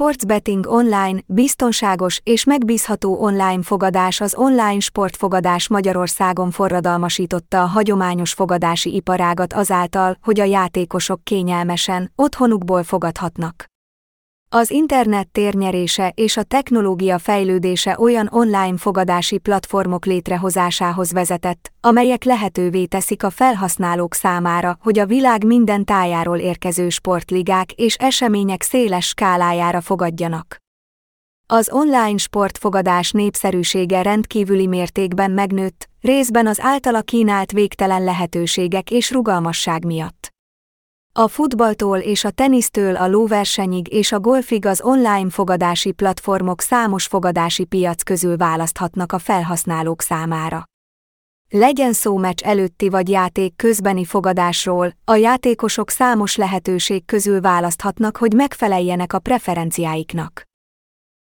sportsbetting online, biztonságos és megbízható online fogadás az online sportfogadás Magyarországon forradalmasította a hagyományos fogadási iparágat azáltal, hogy a játékosok kényelmesen, otthonukból fogadhatnak. Az internet térnyerése és a technológia fejlődése olyan online fogadási platformok létrehozásához vezetett, amelyek lehetővé teszik a felhasználók számára, hogy a világ minden tájáról érkező sportligák és események széles skálájára fogadjanak. Az online sportfogadás népszerűsége rendkívüli mértékben megnőtt, részben az általa kínált végtelen lehetőségek és rugalmasság miatt. A futballtól és a tenisztől a lóversenyig és a golfig az online fogadási platformok számos fogadási piac közül választhatnak a felhasználók számára. Legyen szó meccs előtti vagy játék közbeni fogadásról, a játékosok számos lehetőség közül választhatnak, hogy megfeleljenek a preferenciáiknak.